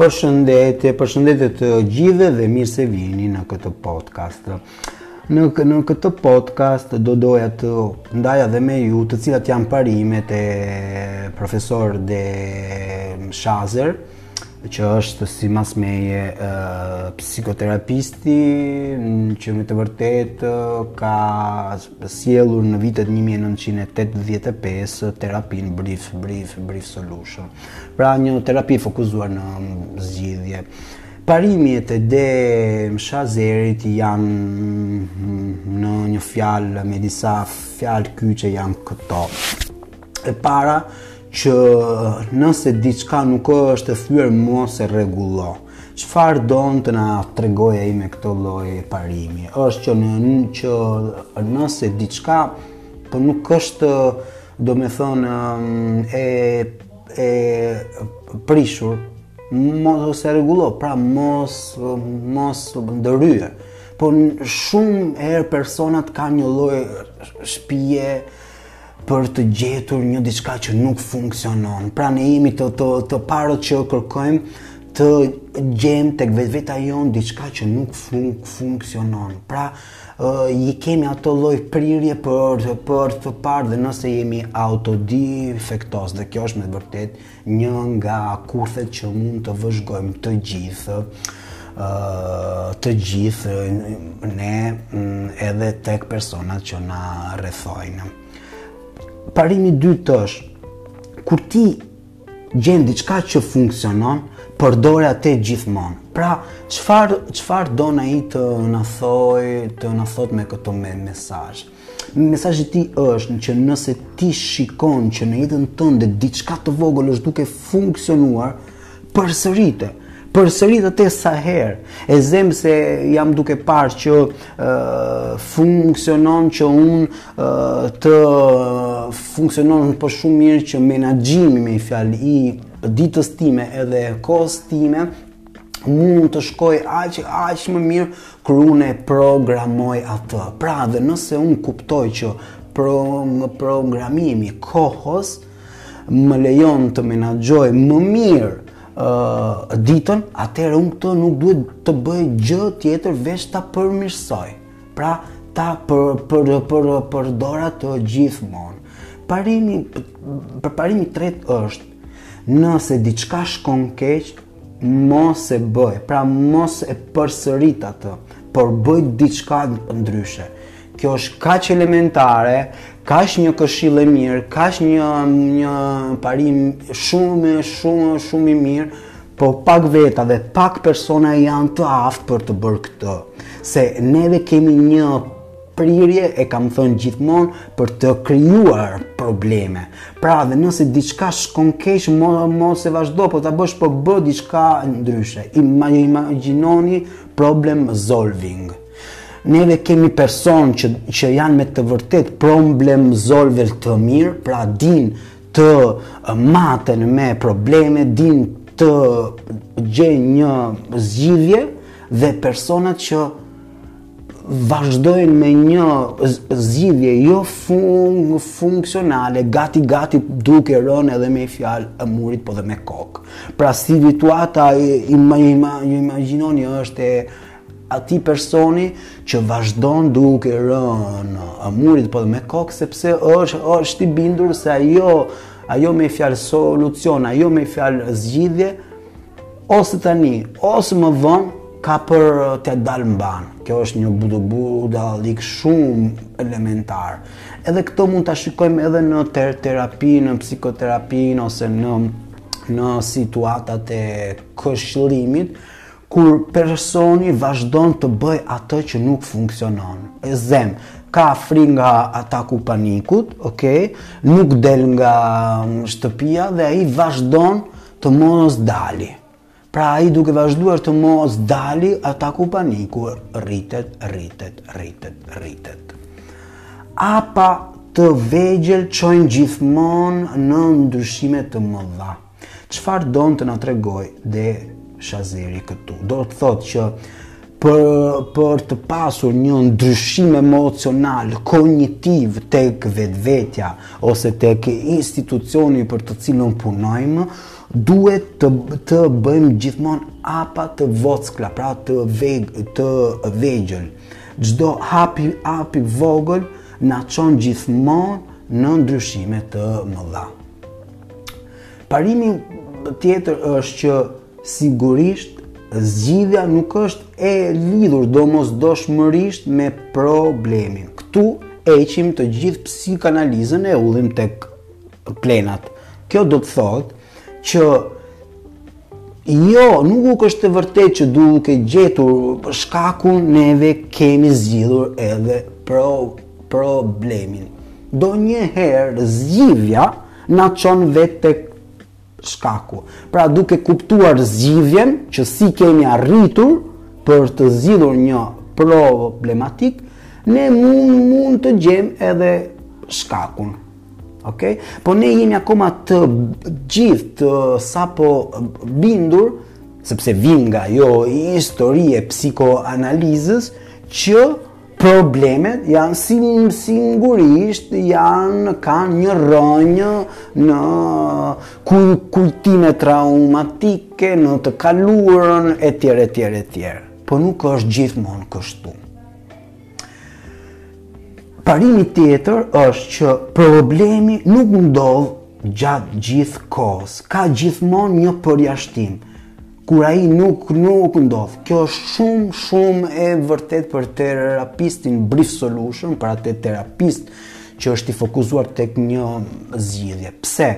Përshëndetje, përshëndetje të gjithëve dhe mirë se vini në këtë podcast. Në në këtë podcast do doja të ndaja dhe me ju të cilat janë parimet e profesor de Shazer, që është simas meje psikoterapisti që me të vërtetë ka sjellur në vitet një mijë e nëntëqind e tetëdhjetë e pesë terapinë Brief, Brief, Brief Solution. Pra një terapi e fokuzuar në zgjidhje. Parimet e de Shazerit janë mm, në një fjalë me disa fjalë kyçe janë këto. E para që nëse diçka nuk është e thyer mos e rregullo Çfarë don të na tregojë ai me këtë lloj parimi? Është që në që nëse diçka po nuk është domethënë e, e prishur, mos e rregullo, pra mos mos ndërhy. Por shumë herë personat kanë një lloj shpirje për të gjetur një diçka që nuk funksionon. Pra ne jemi të të të parët që kërkojmë të gjejmë tek vetvetja jonë diçka që nuk fun funksionon. Pra uh, i kemi atë lloj prirje për për të parë dhe nëse jemi autodifektoz dhe kjo është me vërtet Një nga kurthet që mund të vëzhgojmë të gjithë, të gjithë ne mm, edhe tek personat që na rrethojnë. Parimi i dytë është kur ti gjen diçka që funksionon, përdore atë gjithmonë. Pra, çfarë çfarë don ai të na thojë, të na thotë me këtë mesazh? Mesazhi i tij është që nëse ti shikon që në jetën tënde diçka e vogël është duke funksionuar, përsërite përsërite atë sa herë. E zëmë se jam duke parë që uh, funksionon që unë uh, të funksionon për por shumë mirë që menaxhimi me fjalë i ditës time edhe kohës time mund të shkojë aq aq më mirë kur unë e programoj atë. Pra, dhe nëse unë kuptoj që pro, programimi i kohës më lejon të menaxhoj më mirë uh, ditën, atëherë unë këtë nuk duhet të bëj gjë tjetër veç ta përmirësoj. Pra, ta për për për përdor atë gjithmonë. Parimi pr parimi i tretë është Nëse diçka shkon keq, mos e bëj, pra mos e përsërit atë, por bëj diçka ndryshe. Kjo është kaq elementare, kaq një këshillë e mirë, kaq një një parim shumë shumë shumë i mirë, por pak veta dhe pak persona janë të aftë për të bërë këtë. Se neve kemi një prirje e kam thënë gjithmonë për të krijuar probleme. Pra dhe nëse diçka shkon keq, mos e vazhdo, po ta bësh po bëj diçka ndryshe. Imagjinoni problem solving. Neve kemi persona që, që janë me të vërtetë problem solver të mirë, pra dinë të maten me probleme, dinë të gjejnë një zgjidhje dhe personat që vazhdojnë me një zgjidhje jo fun, funksionale, gati gati duke rënë edhe me një fjalë murit po dhe me kokë. Pra si situata imagjinoni është e atij personi që vazhdon duke i rënë murit po dhe me kokë sepse është është i bindur se ajo ajo me një fjalë solucion, ajo me një fjalë zgjidhje Ose tani, ose më vonë, ka për t'ia dalë mbanë. Kjo është një bud budallëk shumë elementar. Edhe këto mund ta shikojmë edhe në ter terapi, në psikoterapi ose në në situatat e këshillimit kur personi vazhdon të bëjë atë që nuk funksionon. E zëmë, ka frikë nga ataku i panikut, ok, nuk del nga mm, shtëpia dhe ai vazhdon Të mos dali. Pra ai duke vazhduar të mos dali, ataku i panikut rritet, rritet, rritet, rritet. Hapa të vegjël çojnë gjithmonë në ndryshime të mëdha. Çfarë do të na tregojë De Shazeri këtu? Do të thotë që për për të pasur një ndryshim emocional kognitiv tek vetvetja ose tek institucioni për të cilin punojmë duhet të të bëjmë gjithmonë hapa të vockla pra të veg të vegjël çdo hap i hap i vogël na çon gjithmonë në ndryshime të mëdha parimi tjetër është që Sigurisht, zgjidhja nuk është e lidhur domosdoshmërisht me problemin. Këtu heqim të gjithë psikanalizën e ulim tek plehrat. Kjo do të thotë që Jo, nuk është e vërtetë që duke gjetur shkakun neve kemi zgjidhur edhe pro, problemin. Ndonjëherë zgjidhja na çon vetë tek shkaku. Pra duke kuptuar zgjidhjen që si kemi arritur për të zgjidhur një problematikë, ne mund mund të gjejmë edhe shkakun. Ok? Po ne jemi akoma të gjithë të sapo bindur sepse vijmë nga ajo histori e psikoanalizës që Problemet janë si sigurisht janë kanë një rrënjë në kujtime traumatike, në të kaluarën etj etj etj. Po nuk është gjithmonë kështu. Parimi tjetër është që problemi nuk ndodh gjatë gjithë kohës, ka gjithmonë një përjashtim. Kur ai nuk nuk ndodh. Kjo është shumë shumë e vërtetë për terapistin brief solution, për atë terapist që është i fokusuar tek një zgjidhje. Pse?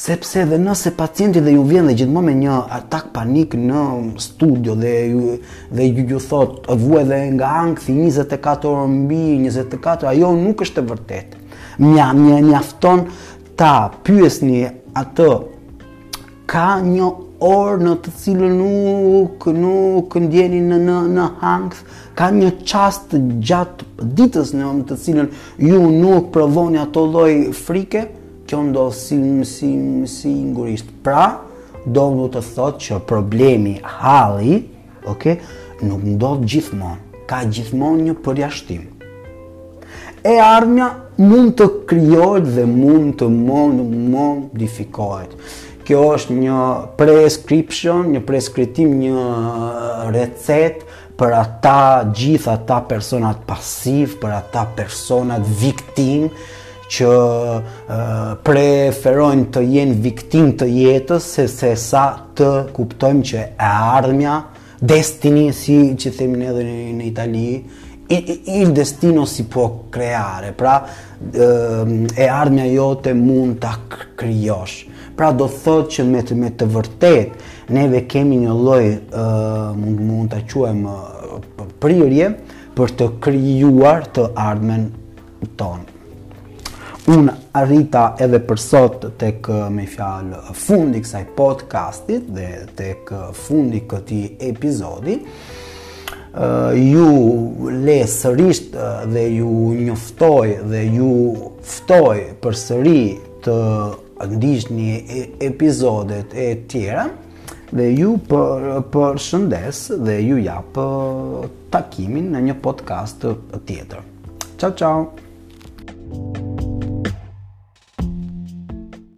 Sepse edhe nëse pacienti dhe ju vjen dhe gjithmonë me një atak paniku në studio dhe ju dhe ju, ju thotë vuaj edhe nga ankthi 24 orë mbi 24, ajo nuk është e vërtetë. Mja mja mjafton ta pyesni atë Ka një orë në të cilën nuk nuk ndjeni në në në ankth, ka një çast gjatë ditës në të cilën ju nuk provoni ato lloj frike, kjo ndodh si si sigurisht. Pra, do të thotë që problemi halli Ok, nuk ndodh gjithmonë. Ka gjithmonë një përjashtim. E ardhmja mund të krijohet dhe mund të mund modifikohet. Kjo është një prescription, një preskriptim, një uh, recetë për ata gjithë ata personat pasivë, për ata personat viktimë që preferojnë të jenë viktimë të jetës se se sa të kuptojmë që e ardhmja, destini siç e themi edhe në Itali, il destino si può creare, pra e ardhmja jote mund ta krijosh. Pra do thotë që me të, me të vërtetë, neve kemi një lloj mund, mund ta quajmë prirje për të krijuar të ardhmen tonë. Unë arrita edhe për sot tek me fjalë, fundi i kësaj podcastit dhe tek fundi i këtij epizodi. Uh, ju lë sërisht dhe ju njoftoj dhe ju ftoj përsëri të ndiqni epizodet e tjera dhe ju për, përshëndes dhe ju jap takimin në një podcast tjetër. Ciao ciao.